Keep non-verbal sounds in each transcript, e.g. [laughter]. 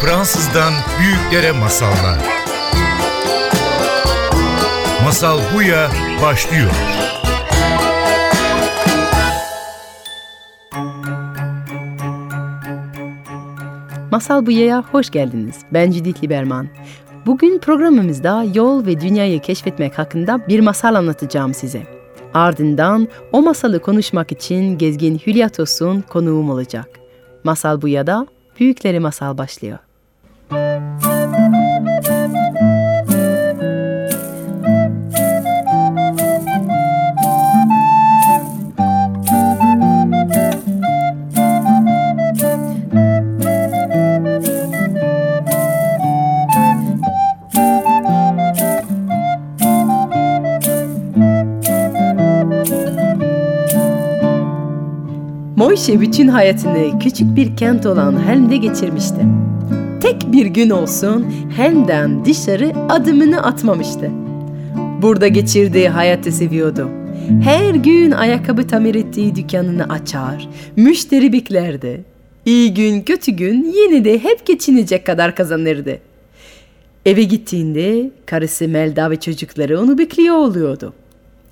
Fransızdan büyüklere masallar. Masal Buya başlıyor. Masal Buya'ya hoş geldiniz. Ben Cidit Liberman. Bugün programımızda yol ve dünyayı keşfetmek hakkında bir masal anlatacağım size. Ardından o masalı konuşmak için Gezgin Hülya Tosun konuğum olacak. Masal Buya'da Büyükleri Masal başlıyor. Moişe bütün hayatını küçük bir kent olan Helm'de geçirmişti. Tek bir gün olsun Helm'den dışarı adımını atmamıştı. Burada geçirdiği hayatı seviyordu. Her gün ayakkabı tamir ettiği dükkanını açar, müşteri beklerdi. İyi gün kötü gün yine de hep geçinecek kadar kazanırdı. Eve gittiğinde karısı Melda ve çocukları onu bekliyor oluyordu.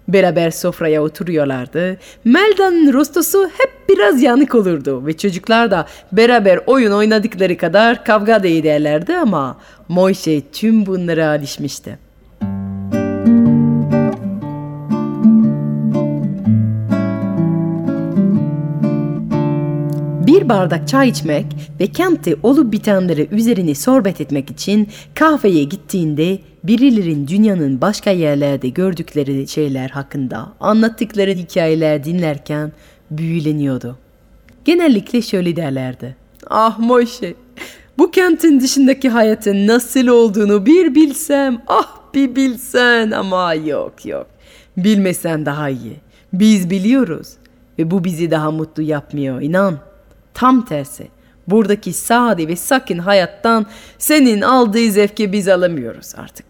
Beraber sofraya oturuyorlardı. Melda'nın rostosu hep biraz yanık olurdu ve çocuklar da beraber oyun oynadıkları kadar kavga da ederlerdi ama Moişe tüm bunlara alışmıştı. Bir bardak çay içmek ve kentte olup bitenleri üzerine sohbet etmek için kahveye gittiğinde birilerin dünyanın başka yerlerde gördükleri şeyler hakkında anlattıkları hikayeler dinlerken büyüleniyordu. Genellikle şöyle derlerdi. Ah Moşe, bu kentin dışındaki hayatın nasıl olduğunu bir bilsem, ah bir bilsen ama yok yok. Bilmesen daha iyi. Biz biliyoruz ve bu bizi daha mutlu yapmıyor inan. Tam tersi. Buradaki sade ve sakin hayattan senin aldığı zevki biz alamıyoruz artık.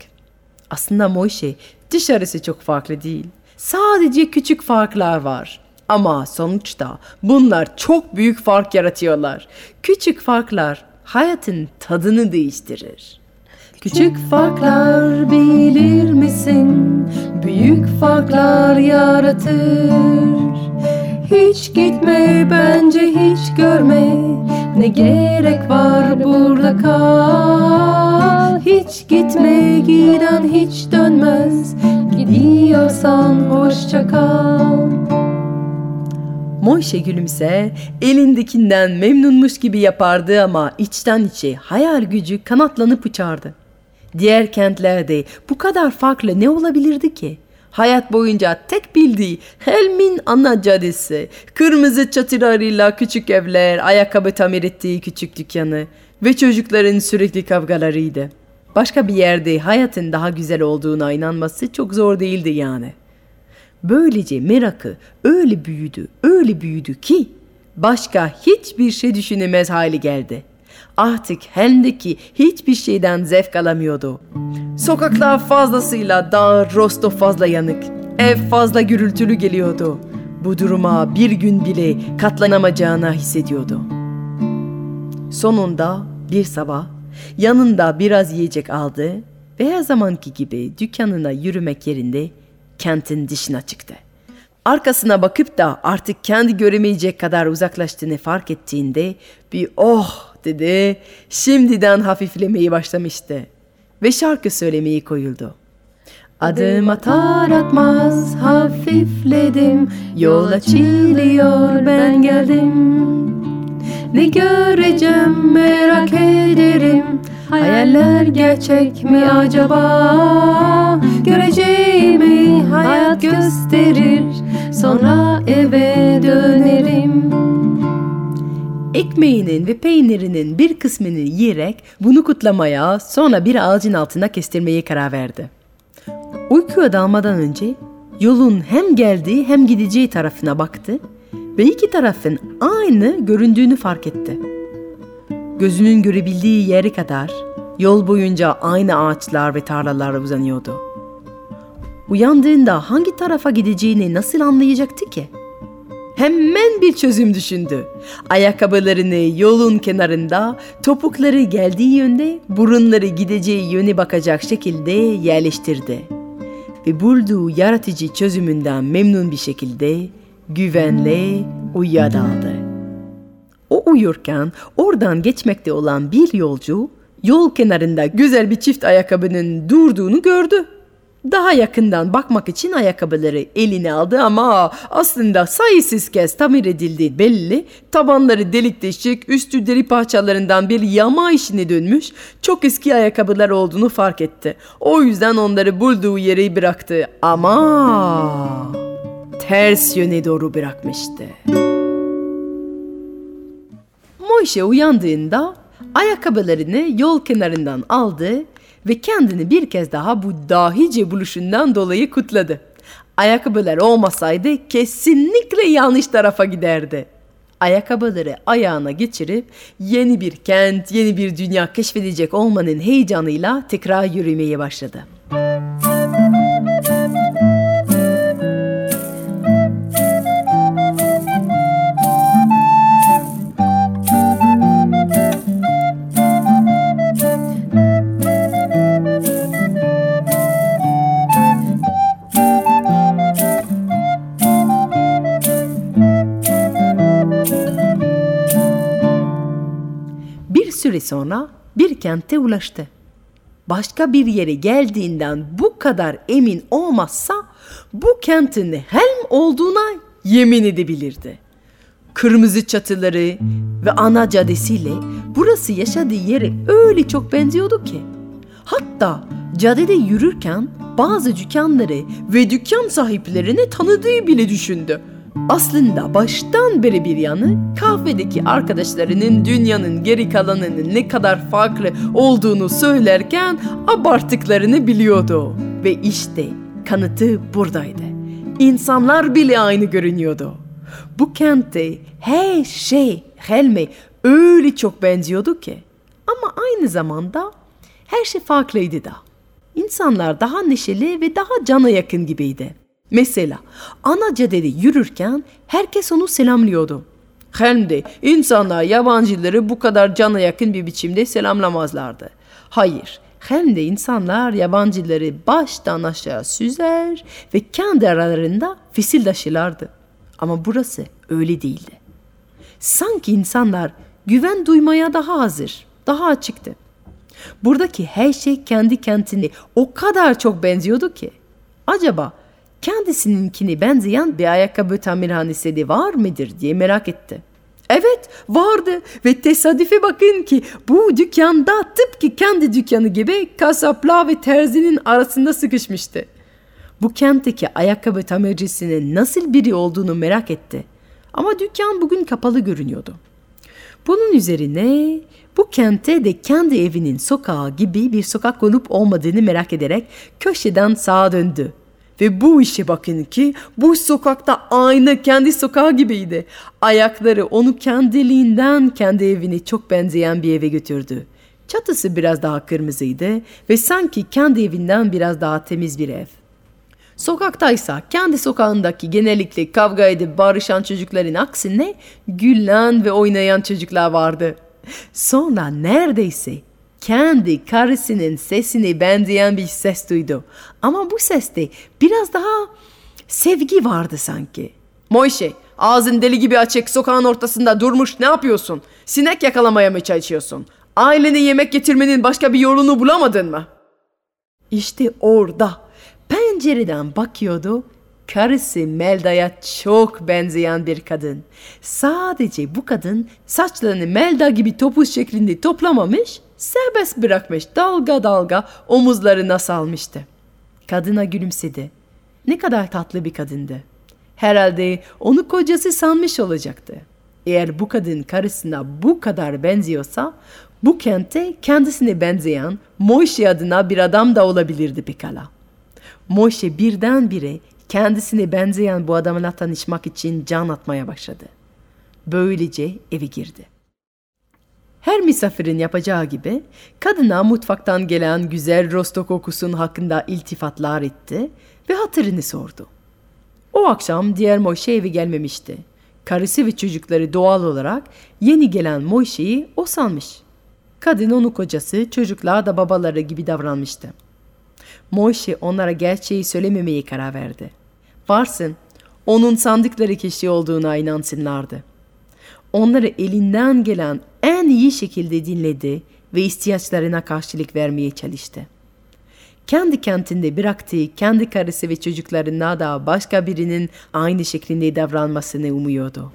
Aslında Moşe dışarısı çok farklı değil. Sadece küçük farklar var. Ama sonuçta bunlar çok büyük fark yaratıyorlar. Küçük farklar hayatın tadını değiştirir. Küçük farklar bilir misin? Büyük farklar yaratır. Hiç gitme bence hiç görme Ne gerek var burada kal Hiç gitme giden hiç dönmez Gidiyorsan hoşça kal Moşe gülümse elindekinden memnunmuş gibi yapardı ama içten içe hayal gücü kanatlanıp uçardı. Diğer kentlerde bu kadar farklı ne olabilirdi ki? Hayat boyunca tek bildiği Helm'in ana caddesi, kırmızı çatılarıyla küçük evler, ayakkabı tamir ettiği küçük dükkanı ve çocukların sürekli kavgalarıydı. Başka bir yerde hayatın daha güzel olduğuna inanması çok zor değildi yani. Böylece merakı öyle büyüdü, öyle büyüdü ki başka hiçbir şey düşünemez hale geldi. Artık Helm'deki hiçbir şeyden zevk alamıyordu. Sokaklar fazlasıyla dar, rosto fazla yanık, ev fazla gürültülü geliyordu. Bu duruma bir gün bile katlanamayacağını hissediyordu. Sonunda bir sabah yanında biraz yiyecek aldı ve her zamanki gibi dükkanına yürümek yerinde kentin dışına çıktı. Arkasına bakıp da artık kendi göremeyecek kadar uzaklaştığını fark ettiğinde bir oh dedi. Şimdiden hafiflemeyi başlamıştı ve şarkı söylemeyi koyuldu. Adım atar atmaz hafifledim Yol açılıyor ben geldim Ne göreceğim merak ederim Hayaller gerçek mi acaba Göreceğimi hayat gösterir Sonra eve dönerim ekmeğinin ve peynirinin bir kısmını yiyerek bunu kutlamaya sonra bir ağacın altına kestirmeye karar verdi. Uykuya dalmadan önce yolun hem geldiği hem gideceği tarafına baktı ve iki tarafın aynı göründüğünü fark etti. Gözünün görebildiği yere kadar yol boyunca aynı ağaçlar ve tarlalar uzanıyordu. Uyandığında hangi tarafa gideceğini nasıl anlayacaktı ki? Hemen bir çözüm düşündü. Ayakkabılarını yolun kenarında, topukları geldiği yönde, burunları gideceği yöne bakacak şekilde yerleştirdi. Ve bulduğu yaratıcı çözümünden memnun bir şekilde güvenle uyuyadaldı. O uyurken oradan geçmekte olan bir yolcu yol kenarında güzel bir çift ayakkabının durduğunu gördü. Daha yakından bakmak için ayakkabıları eline aldı ama aslında sayısız kez tamir edildi belli. Tabanları delik deşik, üstü deri parçalarından bir yama işine dönmüş, çok eski ayakkabılar olduğunu fark etti. O yüzden onları bulduğu yere bıraktı ama ters yöne doğru bırakmıştı. Moişe uyandığında ayakkabılarını yol kenarından aldı ve kendini bir kez daha bu dahice buluşundan dolayı kutladı. Ayakkabılar olmasaydı kesinlikle yanlış tarafa giderdi. Ayakkabıları ayağına geçirip yeni bir kent, yeni bir dünya keşfedecek olmanın heyecanıyla tekrar yürümeye başladı. Sonra bir kente ulaştı. Başka bir yere geldiğinden bu kadar emin olmazsa bu kentin Helm olduğuna yemin edebilirdi. Kırmızı çatıları ve ana caddesiyle burası yaşadığı yere öyle çok benziyordu ki. Hatta caddede yürürken bazı dükkanları ve dükkan sahiplerini tanıdığı bile düşündü. Aslında baştan beri bir yanı kahvedeki arkadaşlarının dünyanın geri kalanının ne kadar farklı olduğunu söylerken abarttıklarını biliyordu. Ve işte kanıtı buradaydı. İnsanlar bile aynı görünüyordu. Bu kentte her şey Helme öyle çok benziyordu ki. Ama aynı zamanda her şey farklıydı da. İnsanlar daha neşeli ve daha cana yakın gibiydi. Mesela ana caddede yürürken herkes onu selamlıyordu. Hem de insanlar yabancıları bu kadar cana yakın bir biçimde selamlamazlardı. Hayır, hem de insanlar yabancıları baştan aşağı süzer ve kendi aralarında fisildaşırlardı. Ama burası öyle değildi. Sanki insanlar güven duymaya daha hazır, daha açıktı. Buradaki her şey kendi kentine o kadar çok benziyordu ki. Acaba kendisininkini benzeyen bir ayakkabı tamirhanesi var mıdır diye merak etti. Evet vardı ve tesadüfe bakın ki bu dükkanda tıpkı kendi dükkanı gibi kasapla ve terzinin arasında sıkışmıştı. Bu kentteki ayakkabı tamircisinin nasıl biri olduğunu merak etti. Ama dükkan bugün kapalı görünüyordu. Bunun üzerine bu kente de kendi evinin sokağı gibi bir sokak olup olmadığını merak ederek köşeden sağa döndü. Ve bu işe bakın ki bu sokakta aynı kendi sokağı gibiydi. Ayakları onu kendiliğinden kendi evine çok benzeyen bir eve götürdü. Çatısı biraz daha kırmızıydı ve sanki kendi evinden biraz daha temiz bir ev. Sokaktaysa kendi sokağındaki genellikle kavga edip barışan çocukların aksine gülen ve oynayan çocuklar vardı. Sonra neredeyse kendi karısının sesine benzeyen bir ses duydu. Ama bu seste biraz daha sevgi vardı sanki. Moişe ağzın deli gibi açık sokağın ortasında durmuş ne yapıyorsun? Sinek yakalamaya mı çalışıyorsun? Ailene yemek getirmenin başka bir yolunu bulamadın mı? İşte orada pencereden bakıyordu karısı Melda'ya çok benzeyen bir kadın. Sadece bu kadın saçlarını Melda gibi topuz şeklinde toplamamış, serbest bırakmış dalga dalga omuzlarına salmıştı. Kadına gülümsedi. Ne kadar tatlı bir kadındı. Herhalde onu kocası sanmış olacaktı. Eğer bu kadın karısına bu kadar benziyorsa bu kente kendisine benzeyen Moşe adına bir adam da olabilirdi pekala. Moşe birdenbire kendisine benzeyen bu adamla tanışmak için can atmaya başladı. Böylece eve girdi. Her misafirin yapacağı gibi kadına mutfaktan gelen güzel rosto kokusun hakkında iltifatlar etti ve hatırını sordu. O akşam diğer Moşe evi gelmemişti. Karısı ve çocukları doğal olarak yeni gelen Moişe'yi o sanmış. Kadın onu kocası, çocuklar da babaları gibi davranmıştı. Moişe onlara gerçeği söylememeye karar verdi. Varsın, onun sandıkları kişi olduğuna inansınlardı. Onları elinden gelen en iyi şekilde dinledi ve ihtiyaçlarına karşılık vermeye çalıştı. Kendi kentinde bıraktığı kendi karısı ve çocuklarına da başka birinin aynı şekilde davranmasını umuyordu.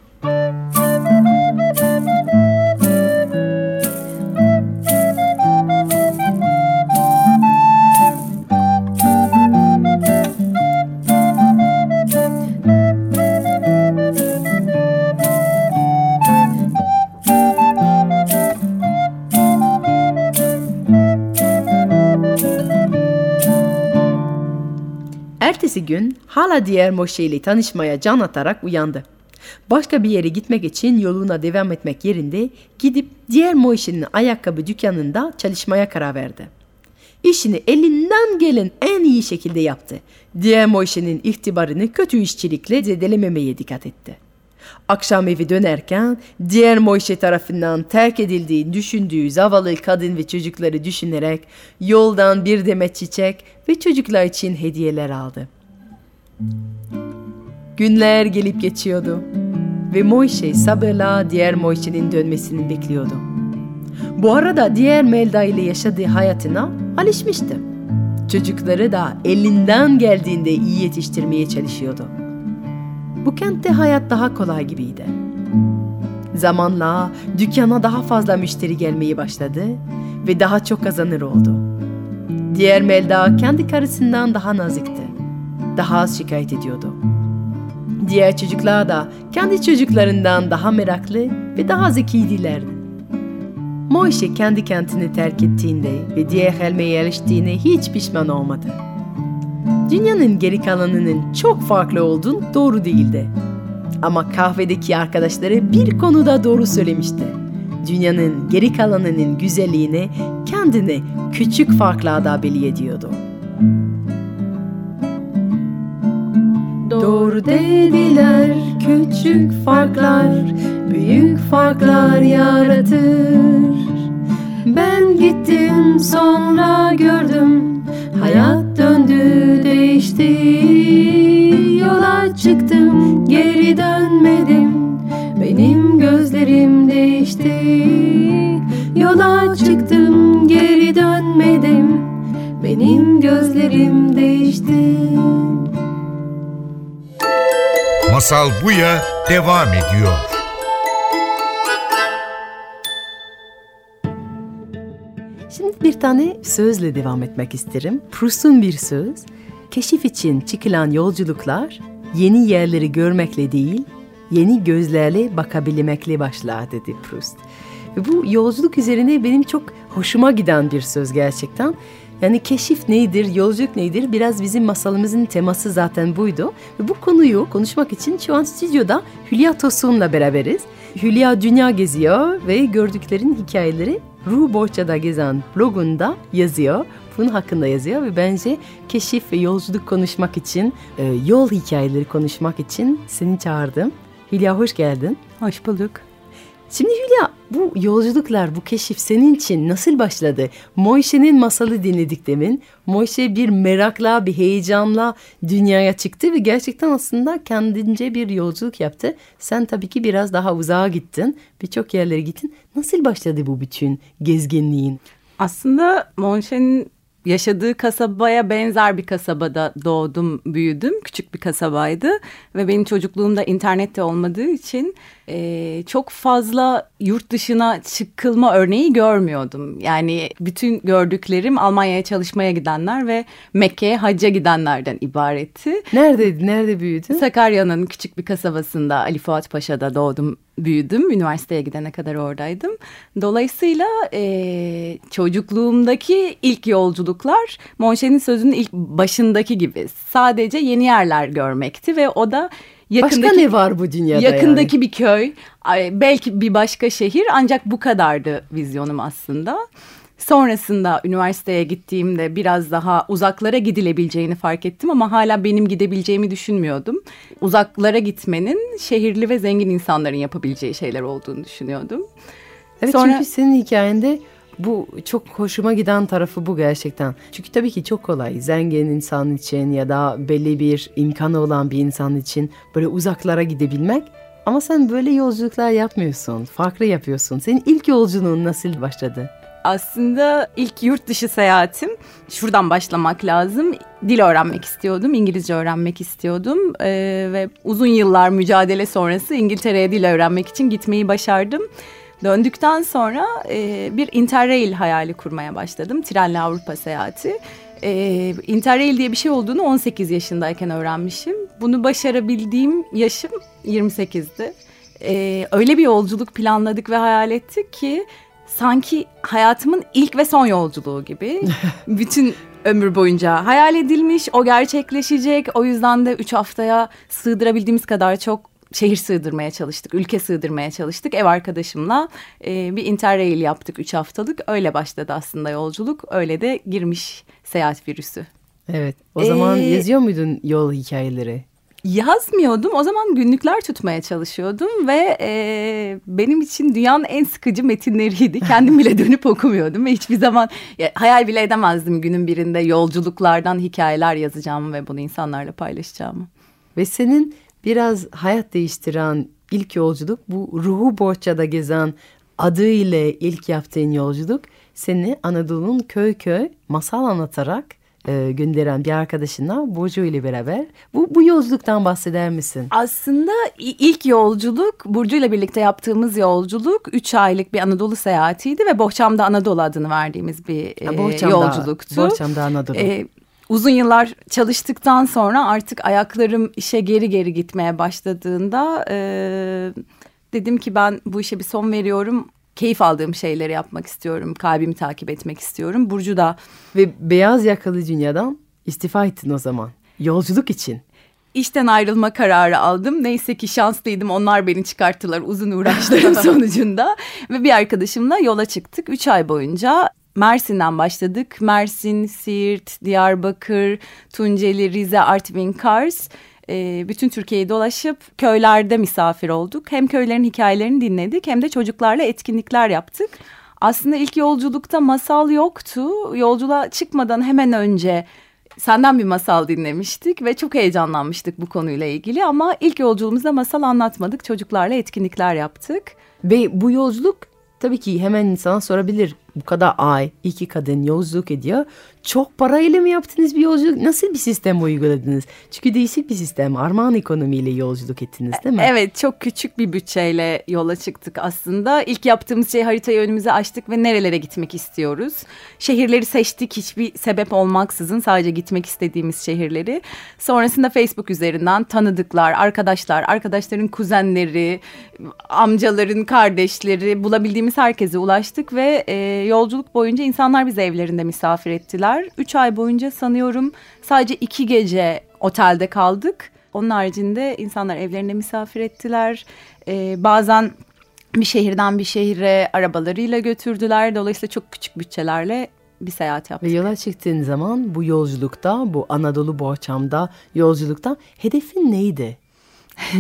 Ertesi gün hala diğer Moşe ile tanışmaya can atarak uyandı. Başka bir yere gitmek için yoluna devam etmek yerinde gidip diğer Moşe'nin ayakkabı dükkanında çalışmaya karar verdi. İşini elinden gelen en iyi şekilde yaptı. Diğer Moşe'nin ihtibarını kötü işçilikle zedelememeye dikkat etti. Akşam eve dönerken diğer Moşe tarafından terk edildiğini düşündüğü zavallı kadın ve çocukları düşünerek yoldan bir demet çiçek ve çocuklar için hediyeler aldı. Günler gelip geçiyordu ve Moşe sabırla diğer Moşe'nin dönmesini bekliyordu. Bu arada diğer Melda ile yaşadığı hayatına alışmıştı. Çocukları da elinden geldiğinde iyi yetiştirmeye çalışıyordu. Bu kentte hayat daha kolay gibiydi. Zamanla dükkana daha fazla müşteri gelmeye başladı ve daha çok kazanır oldu. Diğer Melda kendi karısından daha nazikti. Daha az şikayet ediyordu. Diğer çocuklar da kendi çocuklarından daha meraklı ve daha zekiydilerdi. Moişe kendi kentini terk ettiğinde ve diğer helmeye yerleştiğine hiç pişman olmadı. Dünyanın geri kalanının çok farklı olduğunu doğru değildi. Ama kahvedeki arkadaşları bir konuda doğru söylemişti. Dünyanın geri kalanının güzelliğini kendine küçük farklarda belli ediyordu. Doğru dediler küçük farklar büyük farklar yaratır. Ben gittim sonra gördüm hayat döndü değişti. Yola çıktım geri dönmedim benim gözlerim değişti. Yola çıktım geri dönmedim benim gözlerim değişti. Masal Buya devam ediyor. Tane sözle devam etmek isterim. Proust'un bir söz. Keşif için çıkılan yolculuklar yeni yerleri görmekle değil, yeni gözlerle bakabilmekle başlar dedi Proust. Ve bu yolculuk üzerine benim çok hoşuma giden bir söz gerçekten. Yani keşif nedir, yolculuk nedir? Biraz bizim masalımızın teması zaten buydu. Ve bu konuyu konuşmak için şu an stüdyoda Hülya Tosun'la beraberiz. Hülya dünya geziyor ve gördüklerin hikayeleri Ruh Bohça'da gezen blogunda yazıyor. Bunun hakkında yazıyor ve bence keşif ve yolculuk konuşmak için, e, yol hikayeleri konuşmak için seni çağırdım. Hülya hoş geldin. Hoş bulduk. Şimdi Hülya bu yolculuklar, bu keşif senin için nasıl başladı? Moişe'nin masalı dinledik demin. Moişe bir merakla, bir heyecanla dünyaya çıktı ve gerçekten aslında kendince bir yolculuk yaptı. Sen tabii ki biraz daha uzağa gittin, birçok yerlere gittin. Nasıl başladı bu bütün gezginliğin? Aslında Monşe'nin yaşadığı kasabaya benzer bir kasabada doğdum, büyüdüm. Küçük bir kasabaydı ve benim çocukluğumda internette olmadığı için e, çok fazla yurt dışına çıkılma örneği görmüyordum. Yani bütün gördüklerim Almanya'ya çalışmaya gidenler ve Mekke'ye hacca gidenlerden ibaretti. Nerede, nerede büyüdün? Sakarya'nın küçük bir kasabasında Ali Fuat Paşa'da doğdum, büyüdüm. Üniversiteye gidene kadar oradaydım. Dolayısıyla e, çocukluğumdaki ilk yolculuklar Monşe'nin sözünün ilk başındaki gibi. Sadece yeni yerler görmekti ve o da yakındaki, Başka ne var bu dünyada Yakındaki yani? bir köy, belki bir başka şehir ancak bu kadardı vizyonum aslında. Sonrasında üniversiteye gittiğimde biraz daha uzaklara gidilebileceğini fark ettim ama hala benim gidebileceğimi düşünmüyordum. Uzaklara gitmenin şehirli ve zengin insanların yapabileceği şeyler olduğunu düşünüyordum. Evet Sonra... çünkü senin hikayende bu çok hoşuma giden tarafı bu gerçekten. Çünkü tabii ki çok kolay. Zengin insan için ya da belli bir imkanı olan bir insan için böyle uzaklara gidebilmek. Ama sen böyle yolculuklar yapmıyorsun. Farklı yapıyorsun. Senin ilk yolculuğun nasıl başladı? Aslında ilk yurt dışı seyahatim şuradan başlamak lazım. Dil öğrenmek istiyordum, İngilizce öğrenmek istiyordum ee, ve uzun yıllar mücadele sonrası İngiltere'ye dil öğrenmek için gitmeyi başardım. Döndükten sonra e, bir Interrail hayali kurmaya başladım. Trenle Avrupa seyahati. E, Interrail diye bir şey olduğunu 18 yaşındayken öğrenmişim. Bunu başarabildiğim yaşım 28'di. E, öyle bir yolculuk planladık ve hayal ettik ki sanki hayatımın ilk ve son yolculuğu gibi. [laughs] Bütün ömür boyunca hayal edilmiş, o gerçekleşecek. O yüzden de üç haftaya sığdırabildiğimiz kadar çok şehir sığdırmaya çalıştık, ülke sığdırmaya çalıştık. Ev arkadaşımla e, bir interrail yaptık üç haftalık. Öyle başladı aslında yolculuk. Öyle de girmiş seyahat virüsü. Evet. O ee, zaman yazıyor muydun yol hikayeleri? Yazmıyordum. O zaman günlükler tutmaya çalışıyordum ve e, benim için dünyanın en sıkıcı metinleriydi. [laughs] Kendim bile dönüp okumuyordum ve hiçbir zaman ya, hayal bile edemezdim günün birinde yolculuklardan hikayeler yazacağımı ve bunu insanlarla paylaşacağımı. Ve senin biraz hayat değiştiren ilk yolculuk bu ruhu borçada gezen adı ile ilk yaptığın yolculuk seni Anadolu'nun köy köy masal anlatarak e, gönderen bir arkadaşınla Burcu ile beraber. Bu, bu yolculuktan bahseder misin? Aslında ilk yolculuk Burcu ile birlikte yaptığımız yolculuk üç aylık bir Anadolu seyahatiydi ve Bohçam'da Anadolu adını verdiğimiz bir e, Bohçam'da, yolculuktu. Bohçam'da Anadolu. E, uzun yıllar çalıştıktan sonra artık ayaklarım işe geri geri gitmeye başladığında e, dedim ki ben bu işe bir son veriyorum. Keyif aldığım şeyleri yapmak istiyorum. Kalbimi takip etmek istiyorum. Burcu da. Ve beyaz yakalı dünyadan istifa ettin o zaman. Yolculuk için. İşten ayrılma kararı aldım. Neyse ki şanslıydım. Onlar beni çıkarttılar uzun uğraşların [laughs] sonucunda. Ve bir arkadaşımla yola çıktık. Üç ay boyunca Mersin'den başladık. Mersin, Siirt, Diyarbakır, Tunceli, Rize, Artvin, Kars. E, bütün Türkiye'yi dolaşıp köylerde misafir olduk. Hem köylerin hikayelerini dinledik hem de çocuklarla etkinlikler yaptık. Aslında ilk yolculukta masal yoktu. Yolculuğa çıkmadan hemen önce senden bir masal dinlemiştik ve çok heyecanlanmıştık bu konuyla ilgili. Ama ilk yolculuğumuzda masal anlatmadık. Çocuklarla etkinlikler yaptık. Ve bu yolculuk tabii ki hemen insana sorabilir bu kadar ay iki kadın yolculuk ediyor. Çok parayla mı yaptınız bir yolculuk? Nasıl bir sistem uyguladınız? Çünkü değişik bir sistem. Armağan ekonomiyle yolculuk ettiniz değil mi? Evet çok küçük bir bütçeyle yola çıktık aslında. İlk yaptığımız şey haritayı önümüze açtık ve nerelere gitmek istiyoruz. Şehirleri seçtik hiçbir sebep olmaksızın sadece gitmek istediğimiz şehirleri. Sonrasında Facebook üzerinden tanıdıklar, arkadaşlar, arkadaşların kuzenleri, amcaların kardeşleri bulabildiğimiz herkese ulaştık ve... E, yolculuk boyunca insanlar bizi evlerinde misafir ettiler. Üç ay boyunca sanıyorum sadece iki gece otelde kaldık. Onun haricinde insanlar evlerinde misafir ettiler. Ee, bazen bir şehirden bir şehire arabalarıyla götürdüler. Dolayısıyla çok küçük bütçelerle bir seyahat yaptık. Ve yola çıktığın zaman bu yolculukta, bu Anadolu Boğaçam'da yolculukta hedefin neydi? [laughs]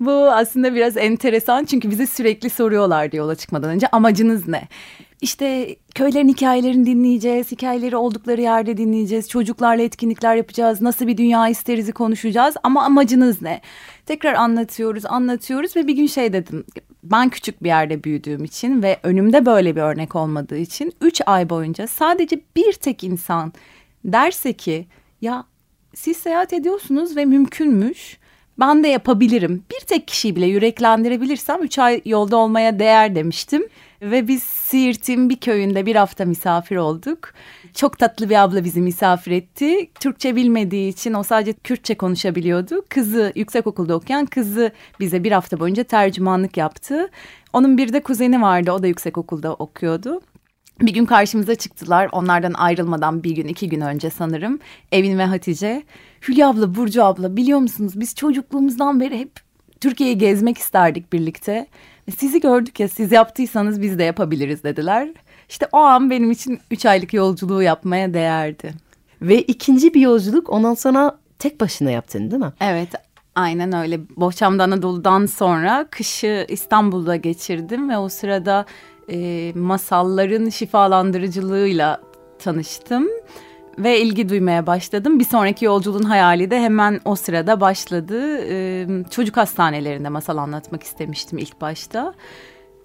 bu aslında biraz enteresan çünkü bize sürekli soruyorlardı yola çıkmadan önce amacınız ne? İşte köylerin hikayelerini dinleyeceğiz, hikayeleri oldukları yerde dinleyeceğiz, çocuklarla etkinlikler yapacağız, nasıl bir dünya isterizi konuşacağız ama amacınız ne? Tekrar anlatıyoruz, anlatıyoruz ve bir gün şey dedim, ben küçük bir yerde büyüdüğüm için ve önümde böyle bir örnek olmadığı için üç ay boyunca sadece bir tek insan derse ki ya siz seyahat ediyorsunuz ve mümkünmüş ben de yapabilirim. Bir tek kişiyi bile yüreklendirebilirsem üç ay yolda olmaya değer demiştim. Ve biz Siirt'in bir köyünde bir hafta misafir olduk. Çok tatlı bir abla bizi misafir etti. Türkçe bilmediği için o sadece Kürtçe konuşabiliyordu. Kızı yüksek okulda okuyan kızı bize bir hafta boyunca tercümanlık yaptı. Onun bir de kuzeni vardı o da yüksek okulda okuyordu. Bir gün karşımıza çıktılar. Onlardan ayrılmadan bir gün iki gün önce sanırım. Evin ve Hatice. Hülya abla, Burcu abla biliyor musunuz biz çocukluğumuzdan beri hep Türkiye'yi gezmek isterdik birlikte. Sizi gördük ya siz yaptıysanız biz de yapabiliriz dediler. İşte o an benim için üç aylık yolculuğu yapmaya değerdi. Ve ikinci bir yolculuk ondan sonra tek başına yaptın değil mi? Evet aynen öyle. Boşamda Anadolu'dan sonra kışı İstanbul'da geçirdim ve o sırada e, masalların şifalandırıcılığıyla tanıştım ve ilgi duymaya başladım. Bir sonraki yolculuğun hayali de hemen o sırada başladı. Ee, çocuk hastanelerinde masal anlatmak istemiştim ilk başta.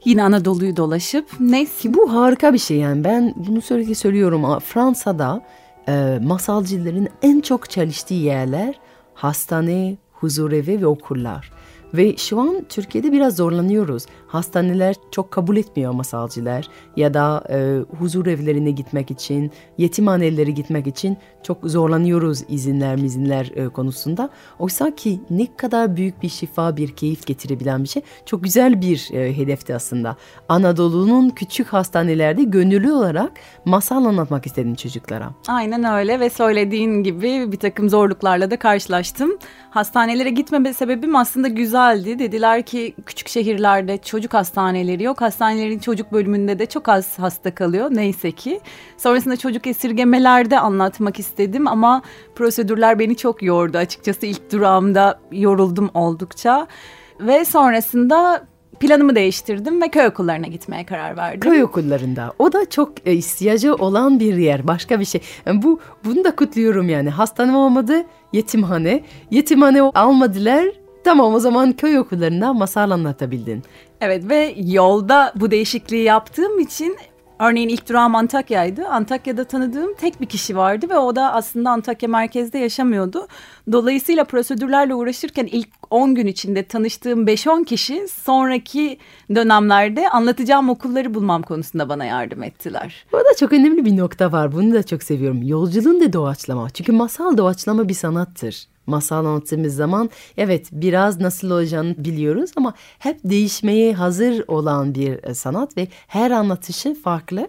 Yine Anadolu'yu dolaşıp neyse. Ki bu harika bir şey yani ben bunu sürekli söylüyorum. Fransa'da e, masalcıların en çok çalıştığı yerler hastane, huzurevi ve okullar. Ve şu an Türkiye'de biraz zorlanıyoruz. Hastaneler çok kabul etmiyor masalcılar ya da e, huzur evlerine gitmek için, yetimhanelere gitmek için çok zorlanıyoruz izinler mizinler e, konusunda. Oysa ki ne kadar büyük bir şifa, bir keyif getirebilen bir şey. Çok güzel bir e, hedefti aslında. Anadolu'nun küçük hastanelerde gönüllü olarak masal anlatmak istedim çocuklara. Aynen öyle ve söylediğin gibi bir takım zorluklarla da karşılaştım. Hastanelere gitmeme sebebim aslında güzeldi. Dediler ki küçük şehirlerde çocuk hastaneleri yok. Hastanelerin çocuk bölümünde de çok az hasta kalıyor neyse ki. Sonrasında çocuk esirgemelerde anlatmak istedim ama prosedürler beni çok yordu. Açıkçası ilk durağımda yoruldum oldukça. Ve sonrasında planımı değiştirdim ve köy okullarına gitmeye karar verdim. Köy okullarında. O da çok e, ihtiyacı olan bir yer. Başka bir şey. Yani bu bunu da kutluyorum yani. Hastane olmadı, yetimhane. Yetimhane almadılar. Tamam o zaman köy okullarında masal anlatabildin. Evet ve yolda bu değişikliği yaptığım için Örneğin ilk durağım Antakya'ydı. Antakya'da tanıdığım tek bir kişi vardı ve o da aslında Antakya merkezde yaşamıyordu. Dolayısıyla prosedürlerle uğraşırken ilk 10 gün içinde tanıştığım 5-10 kişi sonraki dönemlerde anlatacağım okulları bulmam konusunda bana yardım ettiler. Burada çok önemli bir nokta var. Bunu da çok seviyorum. Yolculuğun da doğaçlama. Çünkü masal doğaçlama bir sanattır masal anlattığımız zaman evet biraz nasıl olacağını biliyoruz ama hep değişmeye hazır olan bir e, sanat ve her anlatışı farklı.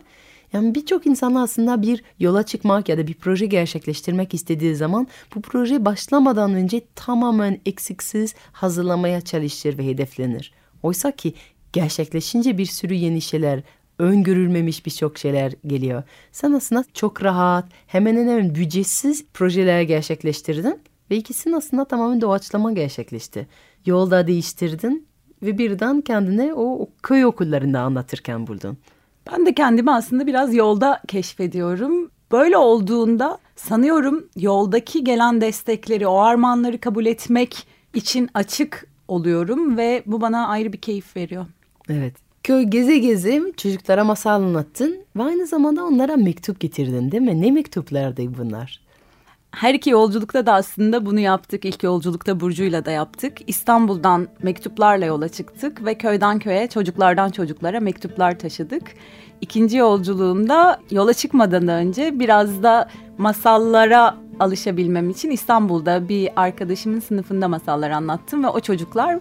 Yani birçok insan aslında bir yola çıkmak ya da bir proje gerçekleştirmek istediği zaman bu proje başlamadan önce tamamen eksiksiz hazırlamaya çalışır ve hedeflenir. Oysa ki gerçekleşince bir sürü yeni şeyler, öngörülmemiş birçok şeyler geliyor. Sen aslında çok rahat, hemen hemen bütçesiz projeler gerçekleştirdin ve ikisinin aslında tamamen doğaçlama gerçekleşti. Yolda değiştirdin ve birden kendine o, o köy okullarında anlatırken buldun. Ben de kendimi aslında biraz yolda keşfediyorum. Böyle olduğunda sanıyorum yoldaki gelen destekleri, o armağanları kabul etmek için açık oluyorum ve bu bana ayrı bir keyif veriyor. Evet. Köy geze geze çocuklara masal anlattın ve aynı zamanda onlara mektup getirdin değil mi? Ne mektuplardı bunlar? Her iki yolculukta da aslında bunu yaptık. İlk yolculukta Burcu'yla da yaptık. İstanbul'dan mektuplarla yola çıktık ve köyden köye, çocuklardan çocuklara mektuplar taşıdık. İkinci yolculuğumda yola çıkmadan önce biraz da masallara alışabilmem için İstanbul'da bir arkadaşımın sınıfında masallar anlattım ve o çocuklar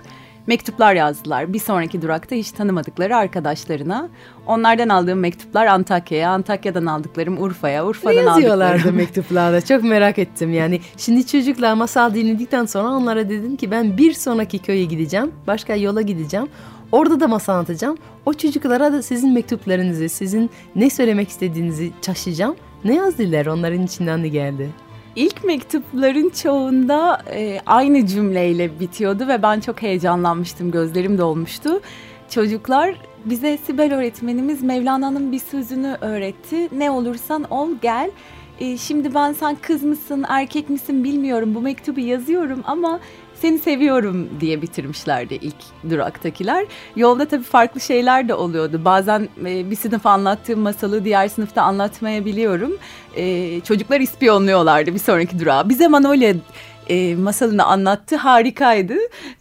mektuplar yazdılar. Bir sonraki durakta hiç tanımadıkları arkadaşlarına. Onlardan aldığım mektuplar Antakya'ya, Antakya'dan aldıklarım Urfa'ya, Urfa'dan ne yazıyorlardı aldıklarım... mektuplarda? Çok merak ettim yani. Şimdi çocuklar masal dinledikten sonra onlara dedim ki ben bir sonraki köye gideceğim. Başka yola gideceğim. Orada da masal anlatacağım. O çocuklara da sizin mektuplarınızı, sizin ne söylemek istediğinizi taşıyacağım. Ne yazdılar onların içinden de geldi. İlk mektupların çoğunda e, aynı cümleyle bitiyordu ve ben çok heyecanlanmıştım, gözlerim dolmuştu. Çocuklar bize Sibel öğretmenimiz Mevlana'nın bir sözünü öğretti. Ne olursan ol gel. E, şimdi ben sen kız mısın, erkek misin bilmiyorum. Bu mektubu yazıyorum ama seni seviyorum diye bitirmişlerdi ilk duraktakiler. Yolda tabii farklı şeyler de oluyordu. Bazen e, bir sınıf anlattığım masalı diğer sınıfta anlatmayabiliyorum. E, çocuklar ispiyonluyorlardı bir sonraki durağa. Bize Manolya e, masalını anlattı. Harikaydı.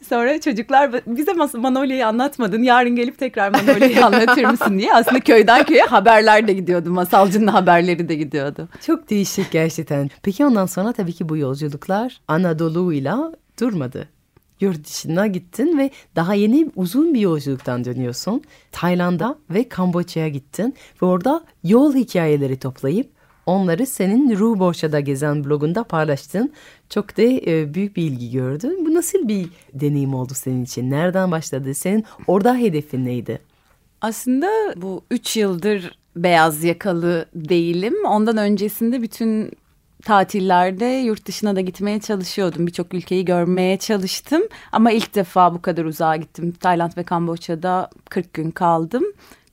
Sonra çocuklar bize Manolya'yı anlatmadın. Yarın gelip tekrar Manolya'yı anlatır [laughs] mısın diye. Aslında köyden köye haberler de gidiyordu. Masalcının haberleri de gidiyordu. Çok değişik gerçekten. Peki ondan sonra tabii ki bu yolculuklar Anadolu'yla durmadı. Yurt dışına gittin ve daha yeni uzun bir yolculuktan dönüyorsun. Tayland'a ve Kamboçya'ya gittin ve orada yol hikayeleri toplayıp onları senin Ruh Borça'da gezen blogunda paylaştın. Çok da e, büyük bir ilgi gördü. Bu nasıl bir deneyim oldu senin için? Nereden başladı? Senin orada hedefin neydi? Aslında bu üç yıldır beyaz yakalı değilim. Ondan öncesinde bütün tatillerde yurt dışına da gitmeye çalışıyordum. Birçok ülkeyi görmeye çalıştım. Ama ilk defa bu kadar uzağa gittim. Tayland ve Kamboçya'da 40 gün kaldım.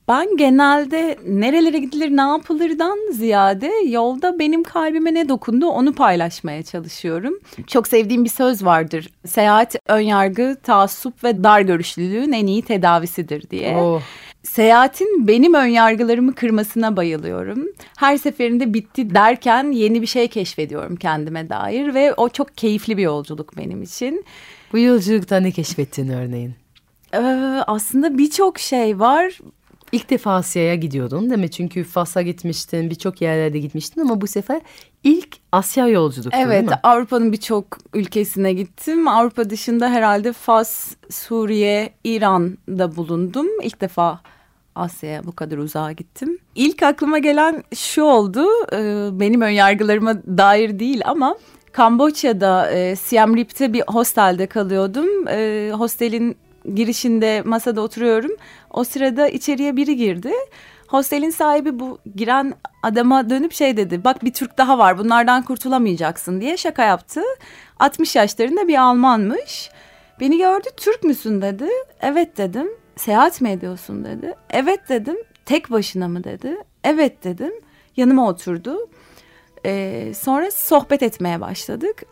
Ben genelde nerelere gidilir ne yapılırdan ziyade yolda benim kalbime ne dokundu onu paylaşmaya çalışıyorum. Çok sevdiğim bir söz vardır. Seyahat önyargı, taassup ve dar görüşlülüğün en iyi tedavisidir diye. Oh. Seyahatin benim önyargılarımı kırmasına bayılıyorum. Her seferinde bitti derken yeni bir şey keşfediyorum kendime dair ve o çok keyifli bir yolculuk benim için. Bu yolculukta ne keşfettin örneğin? Ee, aslında birçok şey var. İlk defa Asya'ya gidiyordun değil mi? Çünkü Fas'a gitmiştin, birçok yerlerde gitmiştin ama bu sefer ilk Asya yolculuktu evet, değil mi? Evet, Avrupa'nın birçok ülkesine gittim. Avrupa dışında herhalde Fas, Suriye, İran'da bulundum. İlk defa Asya'ya bu kadar uzağa gittim. İlk aklıma gelen şu oldu. E, benim önyargılarıma dair değil ama Kamboçya'da e, Siem Reap'te bir hostelde kalıyordum. E, hostelin girişinde masada oturuyorum. O sırada içeriye biri girdi. Hostelin sahibi bu giren adama dönüp şey dedi. Bak bir Türk daha var bunlardan kurtulamayacaksın diye şaka yaptı. 60 yaşlarında bir Almanmış. Beni gördü Türk müsün dedi. Evet dedim. Seyahat mi ediyorsun dedi. Evet dedim. Tek başına mı dedi. Evet dedim. Yanıma oturdu. Ee, sonra sohbet etmeye başladık.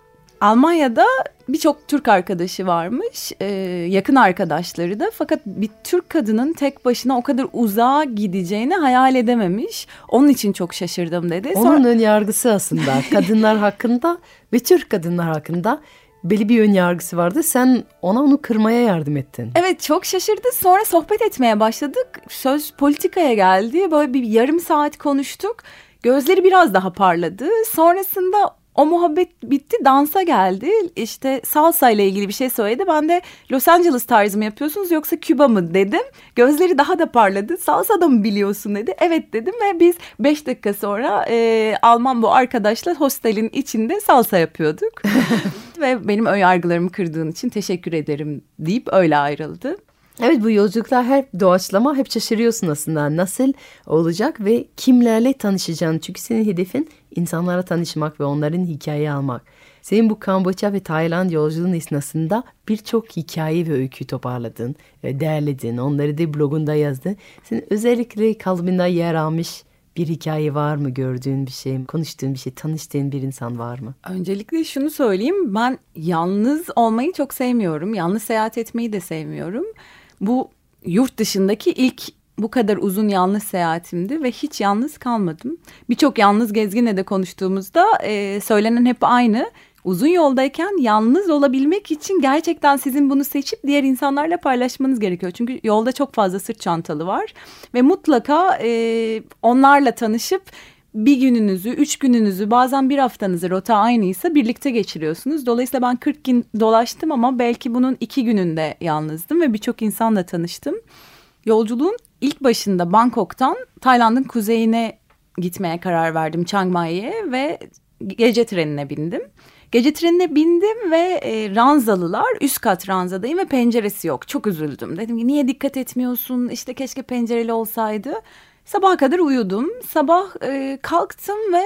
Almanya'da birçok Türk arkadaşı varmış, e, yakın arkadaşları da. Fakat bir Türk kadının tek başına o kadar uzağa gideceğini hayal edememiş. Onun için çok şaşırdım dedi. Onun Sonra... ön yargısı aslında [laughs] kadınlar hakkında ve Türk kadınlar hakkında belli bir ön yargısı vardı. Sen ona onu kırmaya yardım ettin. Evet çok şaşırdı. Sonra sohbet etmeye başladık. Söz politikaya geldi. Böyle bir yarım saat konuştuk. Gözleri biraz daha parladı. Sonrasında o muhabbet bitti dansa geldi. İşte salsa ile ilgili bir şey söyledi. Ben de Los Angeles tarzı mı yapıyorsunuz yoksa Küba mı dedim. Gözleri daha da parladı. Salsa da mı biliyorsun dedi. Evet dedim ve biz beş dakika sonra e, Alman bu arkadaşla hostelin içinde salsa yapıyorduk. [laughs] Ve benim ön yargılarımı kırdığın için teşekkür ederim deyip öyle ayrıldı. Evet bu yolculuklar hep doğaçlama hep şaşırıyorsun aslında nasıl olacak ve kimlerle tanışacaksın. Çünkü senin hedefin insanlara tanışmak ve onların hikaye almak. Senin bu Kamboçya ve Tayland yolculuğun esnasında birçok hikaye ve öykü toparladın, derledin, onları da blogunda yazdın. Senin özellikle kalbinde yer almış bir hikaye var mı gördüğün bir şey, konuştuğun bir şey, tanıştığın bir insan var mı? Öncelikle şunu söyleyeyim ben yalnız olmayı çok sevmiyorum. Yalnız seyahat etmeyi de sevmiyorum. Bu yurt dışındaki ilk bu kadar uzun yalnız seyahatimdi ve hiç yalnız kalmadım. Birçok yalnız gezginle de konuştuğumuzda e, söylenen hep aynı. Uzun yoldayken yalnız olabilmek için gerçekten sizin bunu seçip diğer insanlarla paylaşmanız gerekiyor. Çünkü yolda çok fazla sırt çantalı var ve mutlaka e, onlarla tanışıp bir gününüzü, üç gününüzü, bazen bir haftanızı rota aynıysa birlikte geçiriyorsunuz. Dolayısıyla ben 40 gün dolaştım ama belki bunun iki gününde yalnızdım ve birçok insanla tanıştım. Yolculuğun ilk başında Bangkok'tan Tayland'ın kuzeyine gitmeye karar verdim Chiang Mai'ye ve gece trenine bindim. Gece trenine bindim ve e, ranzalılar üst kat ranzadayım ve penceresi yok. Çok üzüldüm. Dedim ki niye dikkat etmiyorsun? İşte keşke pencereli olsaydı. Sabaha kadar uyudum. Sabah e, kalktım ve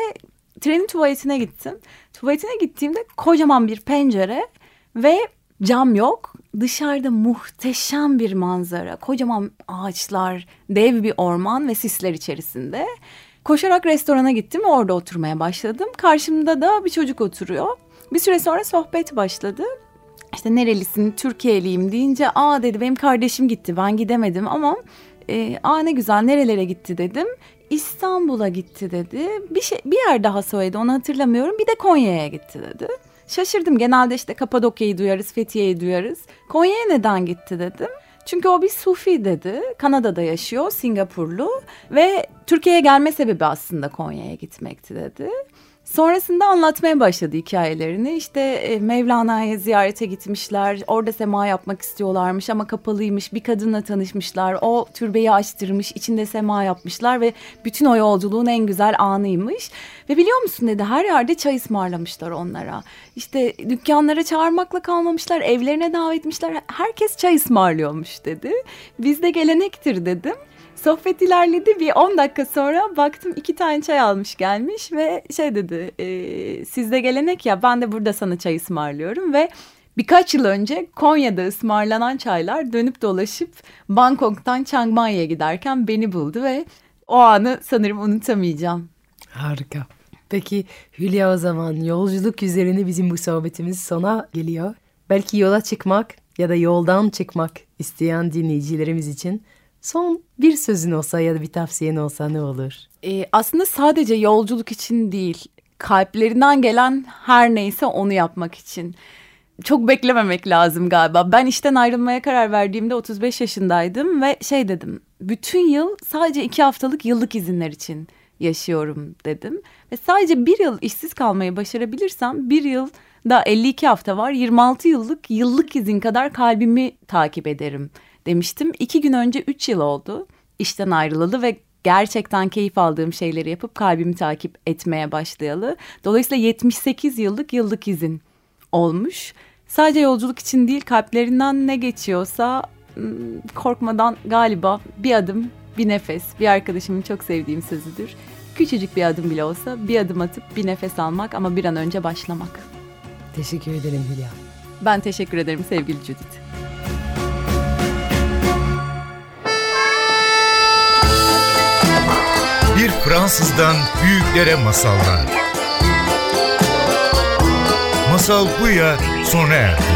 trenin tuvaletine gittim. Tuvaletine gittiğimde kocaman bir pencere ve cam yok. Dışarıda muhteşem bir manzara. Kocaman ağaçlar, dev bir orman ve sisler içerisinde. Koşarak restorana gittim orada oturmaya başladım. Karşımda da bir çocuk oturuyor. Bir süre sonra sohbet başladı. İşte nerelisin, Türkiye'liyim deyince aa dedi benim kardeşim gitti ben gidemedim ama e, aa ne güzel nerelere gitti dedim. İstanbul'a gitti dedi. Bir şey bir yer daha söyledi onu hatırlamıyorum. Bir de Konya'ya gitti dedi. Şaşırdım. Genelde işte Kapadokya'yı duyarız, Fethiye'yi duyarız. Konya'ya neden gitti dedim. Çünkü o bir Sufi dedi. Kanada'da yaşıyor, Singapurlu ve Türkiye'ye gelme sebebi aslında Konya'ya gitmekti dedi. Sonrasında anlatmaya başladı hikayelerini. İşte e, Mevlana'ya ziyarete gitmişler. Orada sema yapmak istiyorlarmış ama kapalıymış. Bir kadınla tanışmışlar. O türbeyi açtırmış. içinde sema yapmışlar ve bütün o yolculuğun en güzel anıymış. Ve biliyor musun dedi her yerde çay ısmarlamışlar onlara. İşte dükkanlara çağırmakla kalmamışlar. Evlerine davet etmişler. Herkes çay ısmarlıyormuş dedi. Bizde gelenektir dedim. Sohbet ilerledi bir 10 dakika sonra baktım iki tane çay almış gelmiş ve şey dedi e, sizde gelenek ya ben de burada sana çay ısmarlıyorum ve birkaç yıl önce Konya'da ısmarlanan çaylar dönüp dolaşıp Bangkok'tan Chiang Mai'ye giderken beni buldu ve o anı sanırım unutamayacağım. Harika. Peki Hülya o zaman yolculuk üzerine bizim bu sohbetimiz sona geliyor. Belki yola çıkmak ya da yoldan çıkmak isteyen dinleyicilerimiz için son bir sözün olsa ya da bir tavsiyen olsa ne olur? Ee, aslında sadece yolculuk için değil, kalplerinden gelen her neyse onu yapmak için. Çok beklememek lazım galiba. Ben işten ayrılmaya karar verdiğimde 35 yaşındaydım ve şey dedim. Bütün yıl sadece iki haftalık yıllık izinler için yaşıyorum dedim. Ve sadece bir yıl işsiz kalmayı başarabilirsem bir yıl da 52 hafta var 26 yıllık yıllık izin kadar kalbimi takip ederim demiştim. İki gün önce 3 yıl oldu işten ayrılalı ve gerçekten keyif aldığım şeyleri yapıp kalbimi takip etmeye başlayalı. Dolayısıyla 78 yıllık yıllık izin olmuş. Sadece yolculuk için değil kalplerinden ne geçiyorsa korkmadan galiba bir adım bir nefes bir arkadaşımın çok sevdiğim sözüdür. Küçücük bir adım bile olsa bir adım atıp bir nefes almak ama bir an önce başlamak. Teşekkür ederim Hülya. Ben teşekkür ederim sevgili Judith. Bir Fransızdan büyüklere masallar. Masal bu ya sona erdi.